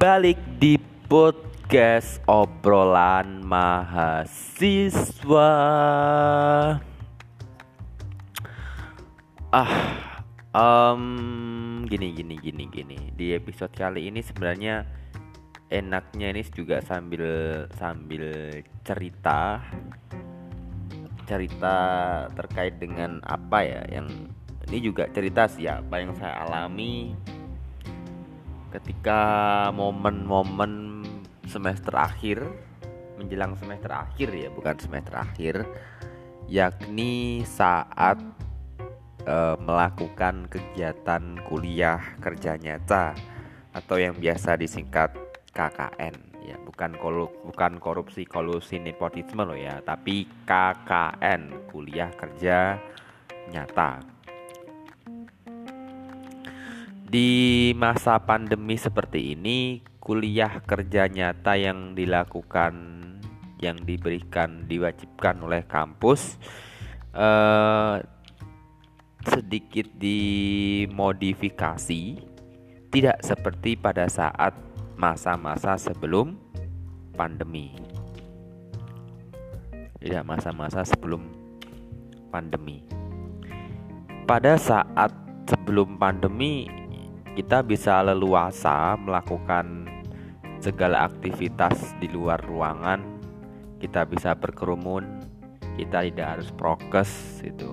balik di podcast obrolan mahasiswa. Ah, um, gini gini gini gini. Di episode kali ini sebenarnya enaknya ini juga sambil sambil cerita cerita terkait dengan apa ya yang ini juga cerita sih apa yang saya alami ketika momen-momen semester akhir menjelang semester akhir ya bukan semester akhir yakni saat e, melakukan kegiatan kuliah kerja nyata atau yang biasa disingkat KKN ya bukan bukan korupsi kolusi nepotisme loh ya tapi KKN kuliah kerja nyata di masa pandemi seperti ini, kuliah kerja nyata yang dilakukan, yang diberikan, diwajibkan oleh kampus eh, sedikit dimodifikasi, tidak seperti pada saat masa-masa sebelum pandemi. Tidak masa-masa sebelum pandemi. Pada saat sebelum pandemi kita bisa leluasa melakukan segala aktivitas di luar ruangan. Kita bisa berkerumun kita tidak harus prokes itu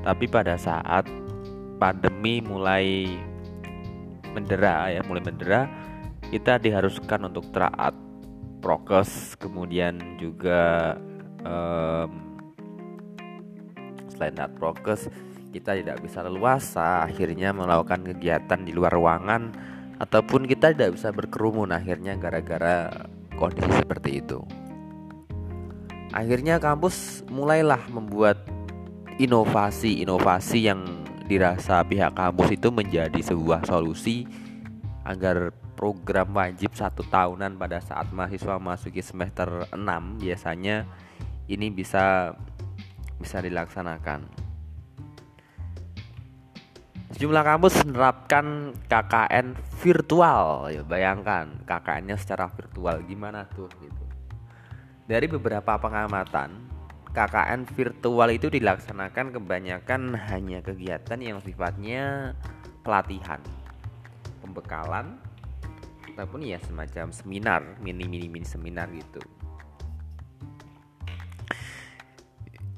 tapi pada saat pandemi mulai mendera ya mulai mendera kita diharuskan untuk taat prokes kemudian juga um, selain taat prokes kita tidak bisa leluasa akhirnya melakukan kegiatan di luar ruangan ataupun kita tidak bisa berkerumun akhirnya gara-gara kondisi seperti itu. Akhirnya kampus mulailah membuat inovasi-inovasi yang dirasa pihak kampus itu menjadi sebuah solusi agar program wajib satu tahunan pada saat mahasiswa masuki semester 6 biasanya ini bisa bisa dilaksanakan. Sejumlah kampus menerapkan KKN virtual. Ya, bayangkan KKN-nya secara virtual gimana tuh gitu. Dari beberapa pengamatan, KKN virtual itu dilaksanakan kebanyakan hanya kegiatan yang sifatnya pelatihan, pembekalan, ataupun ya semacam seminar, mini mini mini seminar gitu.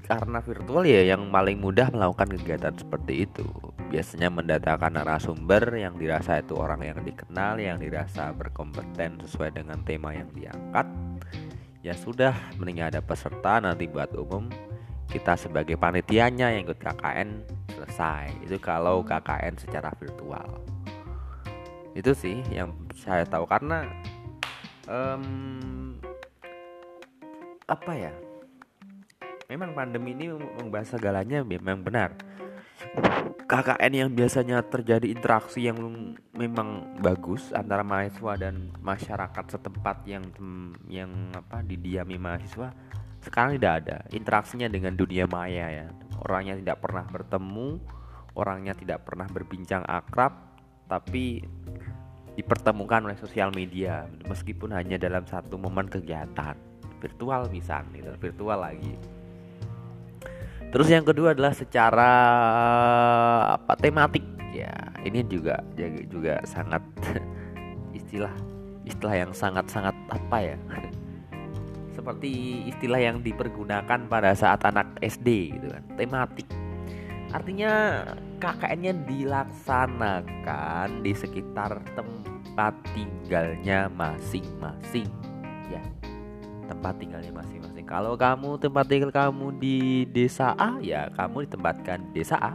Karena virtual ya yang paling mudah melakukan kegiatan seperti itu biasanya mendatangkan narasumber yang dirasa itu orang yang dikenal, yang dirasa berkompeten sesuai dengan tema yang diangkat. Ya sudah, mending ada peserta nanti buat umum kita sebagai panitianya yang ikut KKN selesai. Itu kalau KKN secara virtual. Itu sih yang saya tahu karena um, apa ya? Memang pandemi ini membahas segalanya memang benar KKN yang biasanya terjadi interaksi yang memang bagus antara mahasiswa dan masyarakat setempat yang yang apa didiami mahasiswa sekarang tidak ada. Interaksinya dengan dunia maya ya. Orangnya tidak pernah bertemu orangnya tidak pernah berbincang akrab tapi dipertemukan oleh sosial media meskipun hanya dalam satu momen kegiatan virtual misalnya virtual lagi Terus yang kedua adalah secara apa tematik ya. Ini juga juga sangat istilah istilah yang sangat-sangat apa ya? Seperti istilah yang dipergunakan pada saat anak SD gitu kan, tematik. Artinya KKN-nya dilaksanakan di sekitar tempat tinggalnya masing-masing ya. Tempat tinggalnya masing-masing kalau kamu tempat tinggal kamu di desa A ya kamu ditempatkan di desa A.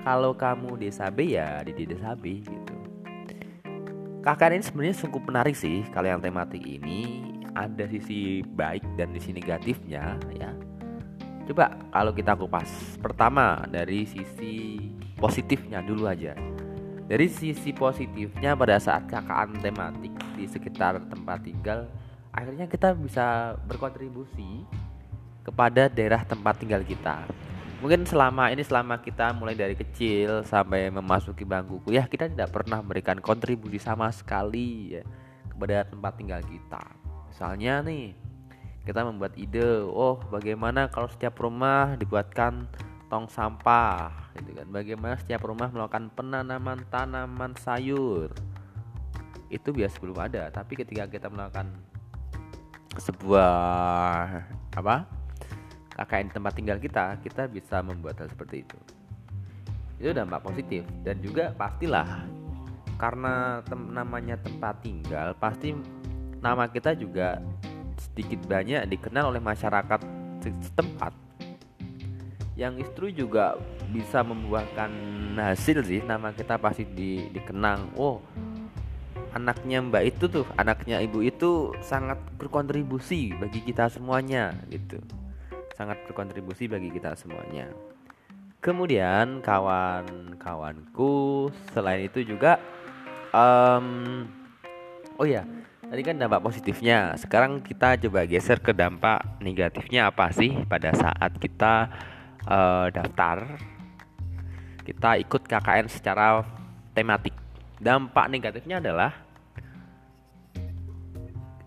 Kalau kamu desa B ya di, desa B gitu. Kakak ini sebenarnya cukup menarik sih kalau yang tematik ini ada sisi baik dan sisi negatifnya ya. Coba kalau kita kupas. Pertama dari sisi positifnya dulu aja. Dari sisi positifnya pada saat KKN tematik di sekitar tempat tinggal akhirnya kita bisa berkontribusi kepada daerah tempat tinggal kita. Mungkin selama ini selama kita mulai dari kecil sampai memasuki bangku kuliah kita tidak pernah memberikan kontribusi sama sekali ya kepada tempat tinggal kita. Misalnya nih kita membuat ide oh bagaimana kalau setiap rumah dibuatkan tong sampah gitu kan. Bagaimana setiap rumah melakukan penanaman tanaman sayur? Itu biasa belum ada tapi ketika kita melakukan sebuah apa KKN tempat tinggal kita, kita bisa membuat hal seperti itu. Itu dampak positif dan juga pastilah karena tem namanya tempat tinggal, pasti nama kita juga sedikit banyak dikenal oleh masyarakat setempat. Yang istri juga bisa membuahkan hasil sih, nama kita pasti di, dikenang. Oh, anaknya mbak itu tuh, anaknya ibu itu sangat berkontribusi bagi kita semuanya gitu sangat berkontribusi bagi kita semuanya. Kemudian kawan-kawanku selain itu juga um, oh ya tadi kan dampak positifnya. Sekarang kita coba geser ke dampak negatifnya apa sih pada saat kita uh, daftar kita ikut KKN secara tematik. Dampak negatifnya adalah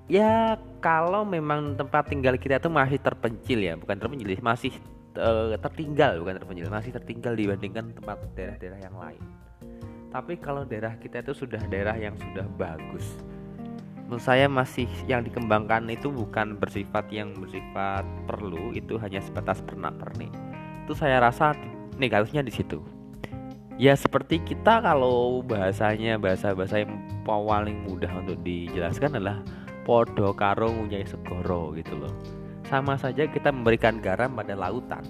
ya kalau memang tempat tinggal kita itu masih terpencil ya bukan terpencil masih uh, tertinggal bukan terpencil masih tertinggal dibandingkan tempat daerah-daerah yang lain. Tapi kalau daerah kita itu sudah daerah yang sudah bagus menurut saya masih yang dikembangkan itu bukan bersifat yang bersifat perlu itu hanya sebatas pernak pernik itu saya rasa negatifnya di situ ya seperti kita kalau bahasanya bahasa-bahasa yang paling mudah untuk dijelaskan adalah podo karo ngunyai segoro gitu loh. Sama saja kita memberikan garam pada lautan.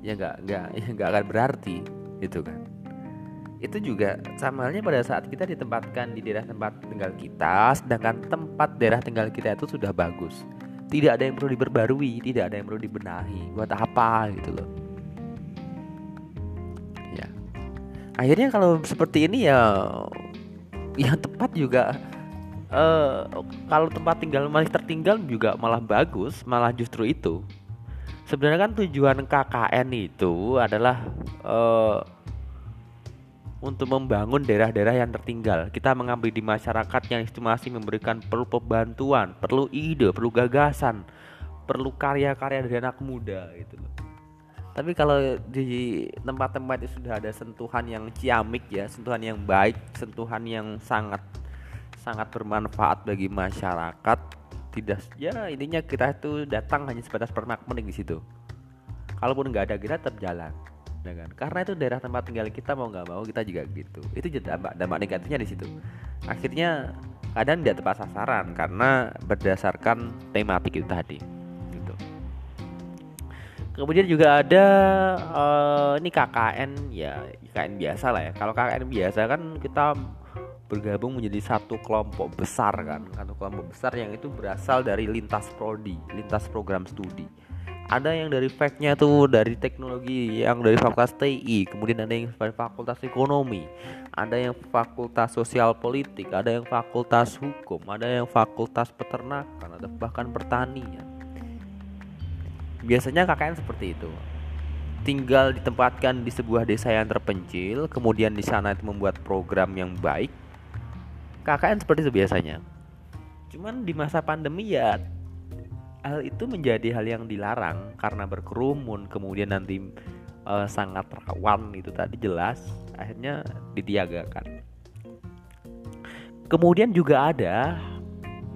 Ya nggak nggak ya nggak akan berarti gitu kan. Itu juga sama halnya pada saat kita ditempatkan di daerah tempat tinggal kita sedangkan tempat daerah tinggal kita itu sudah bagus. Tidak ada yang perlu diperbarui tidak ada yang perlu dibenahi buat apa gitu loh akhirnya kalau seperti ini ya yang tepat juga. Uh, kalau tempat tinggal masih tertinggal juga malah bagus malah justru itu. Sebenarnya kan tujuan KKN itu adalah uh, untuk membangun daerah-daerah yang tertinggal. Kita mengambil di masyarakat yang itu masih memberikan perlu pembantuan perlu ide perlu gagasan perlu karya-karya dari anak muda gitu loh tapi kalau di tempat-tempat itu sudah ada sentuhan yang ciamik ya sentuhan yang baik sentuhan yang sangat sangat bermanfaat bagi masyarakat tidak ya intinya kita itu datang hanya sebatas pernak pernik di situ. Kalaupun nggak ada kita tetap jalan ya kan? Karena itu daerah tempat tinggal kita mau nggak mau kita juga gitu. Itu dampak dampak negatifnya di situ. Akhirnya kadang tidak tepat sasaran karena berdasarkan tematik itu tadi kemudian juga ada uh, ini KKN ya KKN biasa lah ya. Kalau KKN biasa kan kita bergabung menjadi satu kelompok besar kan. Satu kelompok besar yang itu berasal dari lintas prodi lintas program studi. Ada yang dari fact-nya tuh dari teknologi yang dari fakultas TI kemudian ada yang dari fakultas ekonomi ada yang fakultas sosial politik ada yang fakultas hukum ada yang fakultas peternakan ada bahkan pertanian biasanya KKN seperti itu. Tinggal ditempatkan di sebuah desa yang terpencil kemudian di sana itu membuat program yang baik. KKN seperti itu biasanya. Cuman di masa pandemi ya hal itu menjadi hal yang dilarang karena berkerumun kemudian nanti uh, sangat rawan itu tadi jelas akhirnya ditiagakan. Kemudian juga ada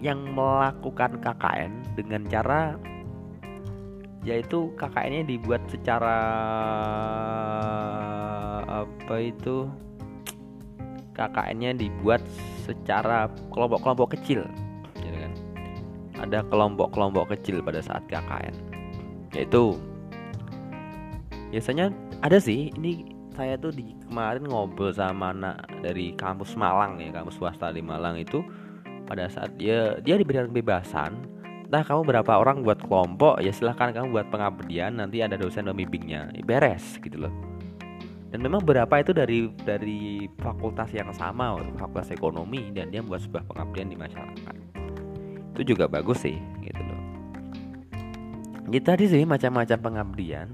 yang melakukan KKN dengan cara yaitu KKN-nya dibuat secara apa itu KKN-nya dibuat secara kelompok-kelompok kecil gitu kan. Ada kelompok-kelompok kecil pada saat KKN yaitu biasanya ada sih ini saya tuh di kemarin ngobrol sama anak dari kampus Malang ya kampus swasta di Malang itu pada saat dia dia diberikan kebebasan nah kamu berapa orang buat kelompok? Ya silahkan kamu buat pengabdian nanti ada dosen pembimbingnya beres gitu loh. Dan memang berapa itu dari dari fakultas yang sama fakultas ekonomi dan dia membuat sebuah pengabdian di masyarakat. Itu juga bagus sih gitu loh. Gitu tadi sih macam-macam pengabdian.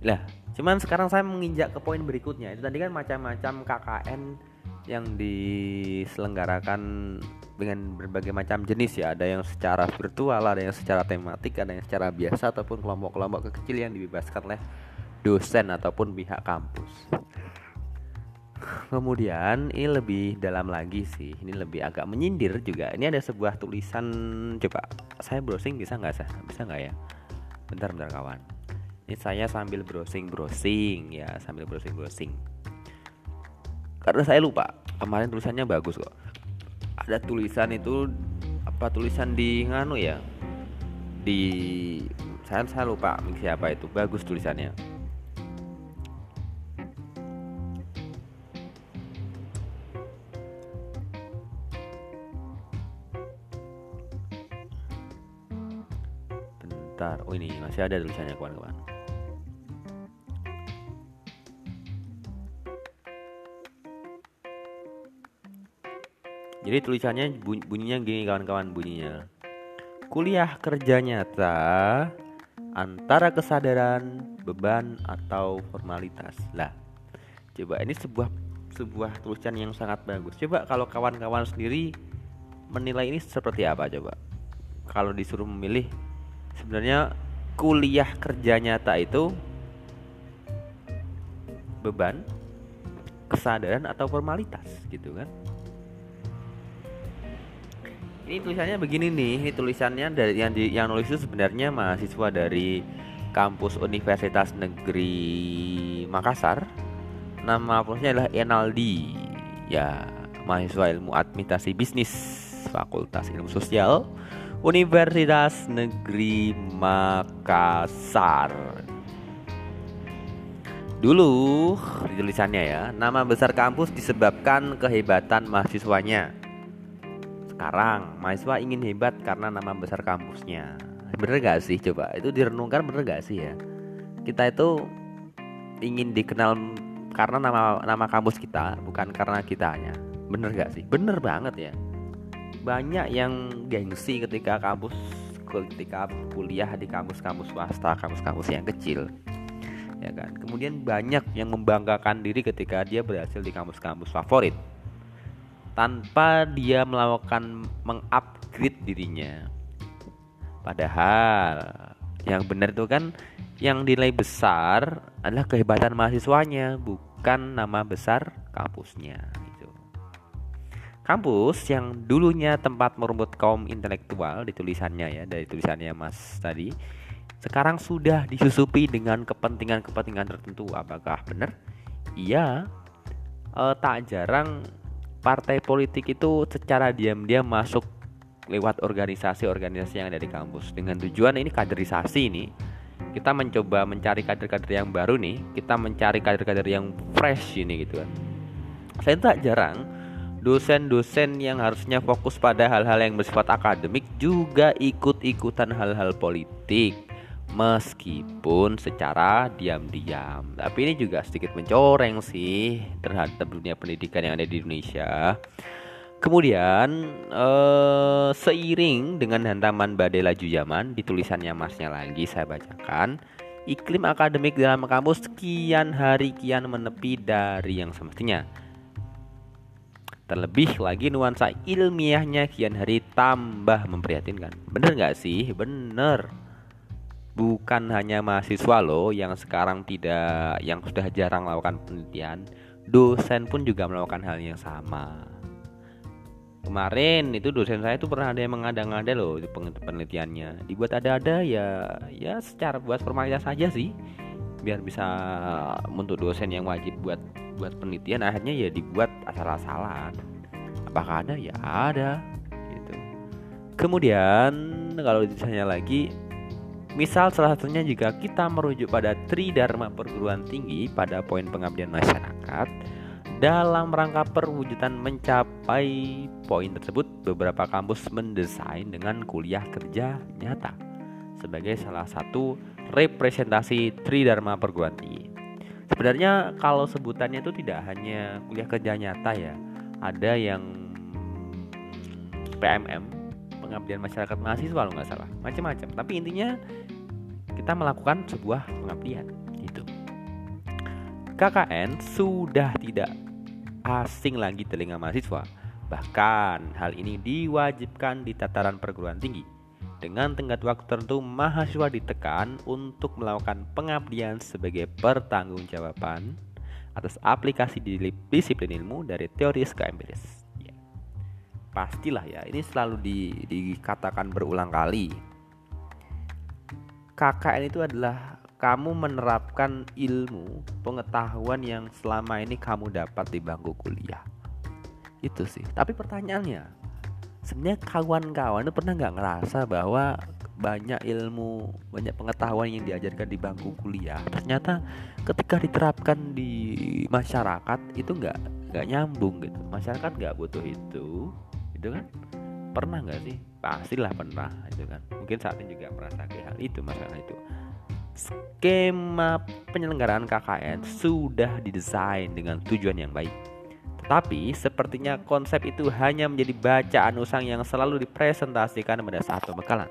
Lah cuman sekarang saya menginjak ke poin berikutnya. Itu tadi kan macam-macam KKN yang diselenggarakan dengan berbagai macam jenis ya. Ada yang secara virtual ada yang secara tematik ada yang secara biasa ataupun kelompok-kelompok kecil yang dibebaskan oleh dosen ataupun pihak kampus. Kemudian ini lebih dalam lagi sih. Ini lebih agak menyindir juga. Ini ada sebuah tulisan coba saya browsing bisa nggak sih bisa nggak ya? Bentar bentar kawan. Ini saya sambil browsing browsing ya sambil browsing browsing karena saya lupa kemarin tulisannya bagus kok. Ada tulisan itu apa tulisan di nganu ya? Di saya saya lupa siapa itu bagus tulisannya. Bentar oh ini masih ada tulisannya kawan-kawan Jadi tulisannya bunyinya gini kawan-kawan bunyinya. Kuliah kerja nyata antara kesadaran, beban atau formalitas. Lah, coba ini sebuah sebuah tulisan yang sangat bagus. Coba kalau kawan-kawan sendiri menilai ini seperti apa coba? Kalau disuruh memilih sebenarnya kuliah kerja nyata itu beban, kesadaran atau formalitas gitu kan? Ini tulisannya begini nih ini tulisannya dari yang di, yang nulis itu sebenarnya mahasiswa dari kampus Universitas Negeri Makassar. Nama kampusnya adalah Enaldi. Ya mahasiswa ilmu administrasi bisnis Fakultas Ilmu Sosial Universitas Negeri Makassar. Dulu tulisannya ya, nama besar kampus disebabkan kehebatan mahasiswanya sekarang mahasiswa ingin hebat karena nama besar kampusnya. Bener gak sih? Coba itu direnungkan bener gak sih ya? Kita itu ingin dikenal karena nama nama kampus kita bukan karena kitanya. Bener gak sih? Bener banget ya. Banyak yang gengsi ketika kampus ketika kuliah di kampus-kampus swasta kampus-kampus yang kecil. Ya kan? Kemudian banyak yang membanggakan diri ketika dia berhasil di kampus-kampus favorit tanpa dia melakukan mengupgrade dirinya. Padahal yang benar itu kan yang nilai besar adalah kehebatan mahasiswanya, bukan nama besar kampusnya. Itu. Kampus yang dulunya tempat merumput kaum intelektual di tulisannya ya dari tulisannya Mas tadi, sekarang sudah disusupi dengan kepentingan-kepentingan tertentu. Apakah benar? Iya, eh, tak jarang partai politik itu secara diam-diam masuk lewat organisasi-organisasi yang ada di kampus. Dengan tujuan ini kaderisasi ini kita mencoba mencari kader-kader yang baru nih kita mencari kader-kader yang fresh ini gitu kan. Saya tak jarang dosen-dosen yang harusnya fokus pada hal-hal yang bersifat akademik juga ikut-ikutan hal-hal politik meskipun secara diam-diam. Tapi ini juga sedikit mencoreng sih terhadap dunia pendidikan yang ada di Indonesia. Kemudian eh, seiring dengan hantaman badai laju zaman di tulisannya masnya lagi saya bacakan iklim akademik dalam kampus kian hari kian menepi dari yang semestinya. Terlebih lagi nuansa ilmiahnya kian hari tambah memprihatinkan. Bener nggak sih? Bener bukan hanya mahasiswa loh yang sekarang tidak yang sudah jarang melakukan penelitian. Dosen pun juga melakukan hal yang sama. Kemarin itu dosen saya itu pernah ada yang mengada-ngada loh di penelitiannya. Dibuat ada-ada ya ya secara buat formalitas saja sih. Biar bisa untuk dosen yang wajib buat buat penelitian akhirnya ya dibuat asal-asalan. Apakah ada? Ya ada gitu. Kemudian kalau ditanya lagi Misal salah satunya jika kita merujuk pada Tridharma perguruan tinggi pada poin pengabdian masyarakat dalam rangka perwujudan mencapai poin tersebut beberapa kampus mendesain dengan kuliah kerja nyata sebagai salah satu representasi Tridharma perguruan tinggi. Sebenarnya kalau sebutannya itu tidak hanya kuliah kerja nyata ya, ada yang PMM pengabdian masyarakat mahasiswa kalau nggak salah macam-macam tapi intinya kita melakukan sebuah pengabdian gitu KKN sudah tidak asing lagi telinga mahasiswa. Bahkan hal ini diwajibkan di tataran perguruan tinggi. Dengan tenggat waktu tertentu, mahasiswa ditekan untuk melakukan pengabdian sebagai pertanggungjawaban atas aplikasi di disiplin ilmu dari teoris ke empiris. Pastilah ya, ini selalu di, dikatakan berulang kali. KKN itu adalah kamu menerapkan ilmu pengetahuan yang selama ini kamu dapat di bangku kuliah. Itu sih. Tapi pertanyaannya sebenarnya kawan-kawan itu pernah nggak ngerasa bahwa banyak ilmu banyak pengetahuan yang diajarkan di bangku kuliah ternyata ketika diterapkan di masyarakat itu nggak nggak nyambung gitu. Masyarakat nggak butuh itu itu kan pernah nggak sih pastilah pernah itu kan mungkin saat ini juga merasa hal itu masalah itu skema penyelenggaraan KKN sudah didesain dengan tujuan yang baik. Tapi sepertinya konsep itu hanya menjadi bacaan usang yang selalu dipresentasikan pada saat pembekalan.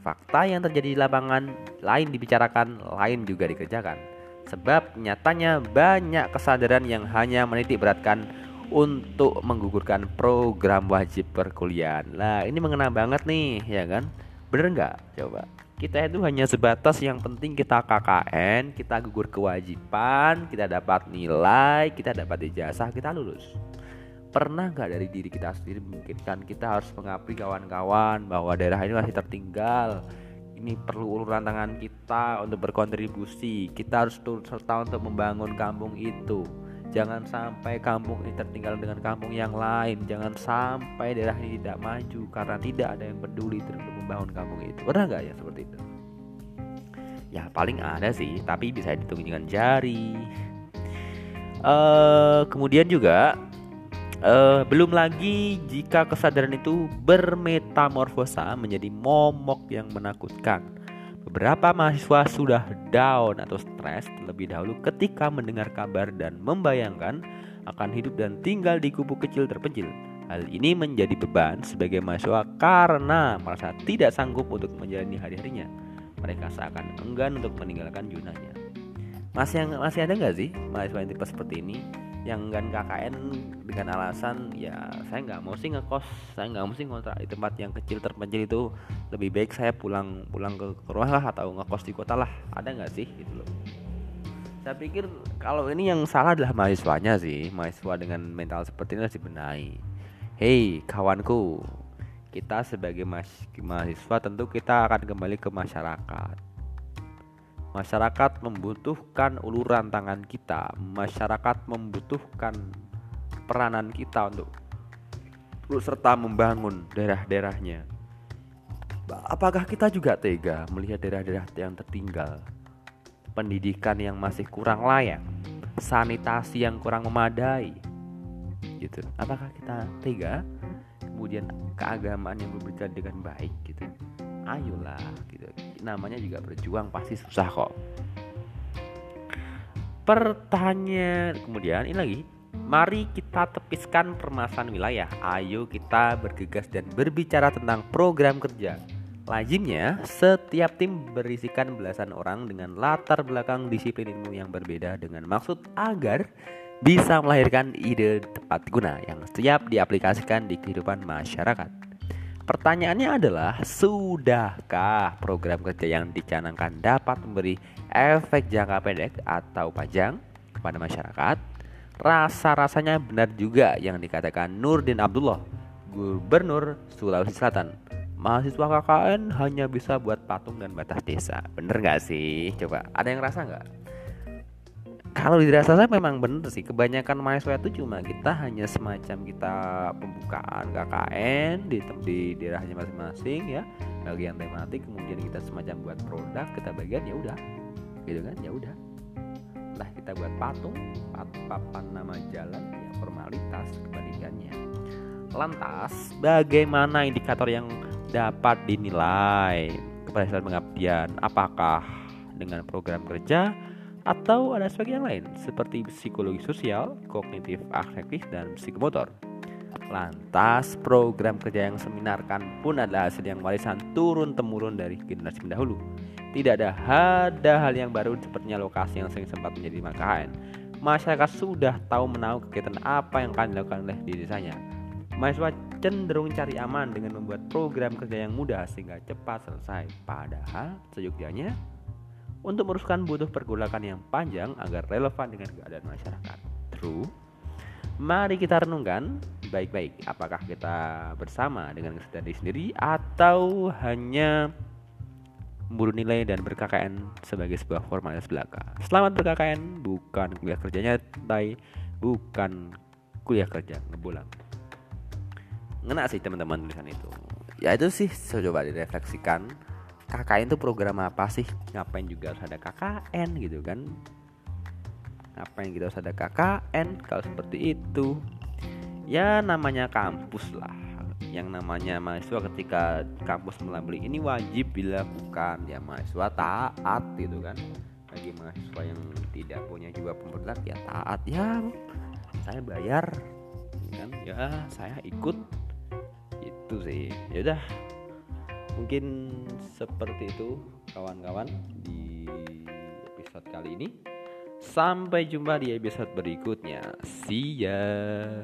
Fakta yang terjadi di lapangan lain dibicarakan, lain juga dikerjakan. Sebab nyatanya banyak kesadaran yang hanya menitik beratkan untuk menggugurkan program wajib perkuliahan. Lah ini mengena banget nih ya kan? Bener nggak? Coba kita itu hanya sebatas yang penting kita KKN, kita gugur kewajiban, kita dapat nilai, kita dapat ijazah, kita lulus. Pernah nggak dari diri kita sendiri memikirkan kita harus mengabdi kawan-kawan bahwa daerah ini masih tertinggal, ini perlu uluran tangan kita untuk berkontribusi, kita harus turut serta untuk membangun kampung itu. Jangan sampai kampung ini tertinggal dengan kampung yang lain. Jangan sampai daerah ini tidak maju karena tidak ada yang peduli terhadap membangun kampung itu. Pernah nggak ya seperti itu? Ya paling ada sih, tapi bisa dihitung dengan jari. Uh, kemudian juga uh, belum lagi jika kesadaran itu bermetamorfosa menjadi momok yang menakutkan Beberapa mahasiswa sudah down atau stres terlebih dahulu ketika mendengar kabar dan membayangkan akan hidup dan tinggal di kubu kecil terpencil. Hal ini menjadi beban sebagai mahasiswa karena merasa tidak sanggup untuk menjalani hari-harinya. Mereka seakan enggan untuk meninggalkan zonanya. Masih masih ada nggak sih mahasiswa yang tipe seperti ini? Yang enggan KKN dengan alasan ya saya nggak mau sih ngekos saya nggak mau sih ngontrak di tempat yang kecil terpencil itu. Lebih baik saya pulang pulang ke, rumah lah atau ngekos di kota lah. Ada nggak sih gitu loh? Saya pikir kalau ini yang salah adalah mahasiswanya sih mahasiswa dengan mental seperti ini harus dibenahi. Hei kawanku kita sebagai mahasiswa tentu kita akan kembali ke masyarakat Masyarakat membutuhkan uluran tangan kita. Masyarakat membutuhkan peranan kita untuk turut serta membangun daerah-daerahnya. Apakah kita juga tega melihat daerah-daerah yang tertinggal? Pendidikan yang masih kurang layak, sanitasi yang kurang memadai. Gitu. Apakah kita tega? Kemudian keagamaan yang berbeda dengan baik gitu ayolah gitu namanya juga berjuang pasti susah kok pertanyaan kemudian ini lagi Mari kita tepiskan permasalahan wilayah. Ayo kita bergegas dan berbicara tentang program kerja. Lazimnya, setiap tim berisikan belasan orang dengan latar belakang disiplin ilmu yang berbeda dengan maksud agar bisa melahirkan ide tepat guna yang siap diaplikasikan di kehidupan masyarakat. Pertanyaannya adalah, sudahkah program kerja yang dicanangkan dapat memberi efek jangka pendek atau panjang kepada masyarakat? Rasa-rasanya benar juga yang dikatakan Nurdin Abdullah, Gubernur Sulawesi Selatan. Mahasiswa KKN hanya bisa buat patung dan batas desa. Bener gak sih? Coba, ada yang rasa nggak? Kalau dirasa saya memang bener sih kebanyakan mahasiswa itu cuma kita hanya semacam kita pembukaan KKN di di daerahnya masing-masing ya. Bagian tematik kemudian kita semacam buat produk kita bagian ya udah. Gitu kan? Ya udah. Lah kita buat patung papan nama jalan ya formalitas kebalikannya. Lantas bagaimana indikator yang dapat dinilai? Keberhasilan pengabdian apakah dengan program kerja atau ada aspek yang lain seperti psikologi sosial, kognitif afektif, dan psikomotor. Lantas, program kerja yang seminarkan pun adalah hasil yang warisan turun-temurun dari generasi pendahulu. tidak ada ada hal yang baru sepertinya lokasi yang sering sempat menjadi KKN. Masyarakat sudah tahu menahu kegiatan apa yang akan dilakukan oleh diri saya. Mahasiswa cenderung cari aman dengan membuat program kerja yang mudah sehingga cepat selesai. Padahal seyogyanya untuk meneruskan butuh pergolakan yang panjang agar relevan dengan keadaan masyarakat. True. Mari kita renungkan baik-baik apakah kita bersama dengan kesadaran diri sendiri atau hanya memburu nilai dan berKKN sebagai sebuah formalitas belaka. Selamat berKKN bukan kuliah kerjanya tapi bukan kuliah kerja ngebolang. Ngena sih teman-teman tulisan itu. Ya itu sih coba direfleksikan. KKN itu program apa sih? Ngapain juga harus ada KKN gitu kan? ngapain kita harus ada KKN kalau seperti itu. Ya namanya kampus lah. Yang namanya mahasiswa ketika kampus melabeli ini wajib dilakukan. Ya mahasiswa taat gitu kan. Bagi mahasiswa yang tidak punya jiwa pemberontak ya taat. Ya saya bayar. Kan? Ya saya ikut. Itu sih. Ya udah mungkin seperti itu kawan-kawan di episode kali ini Sampai jumpa di episode berikutnya. See ya.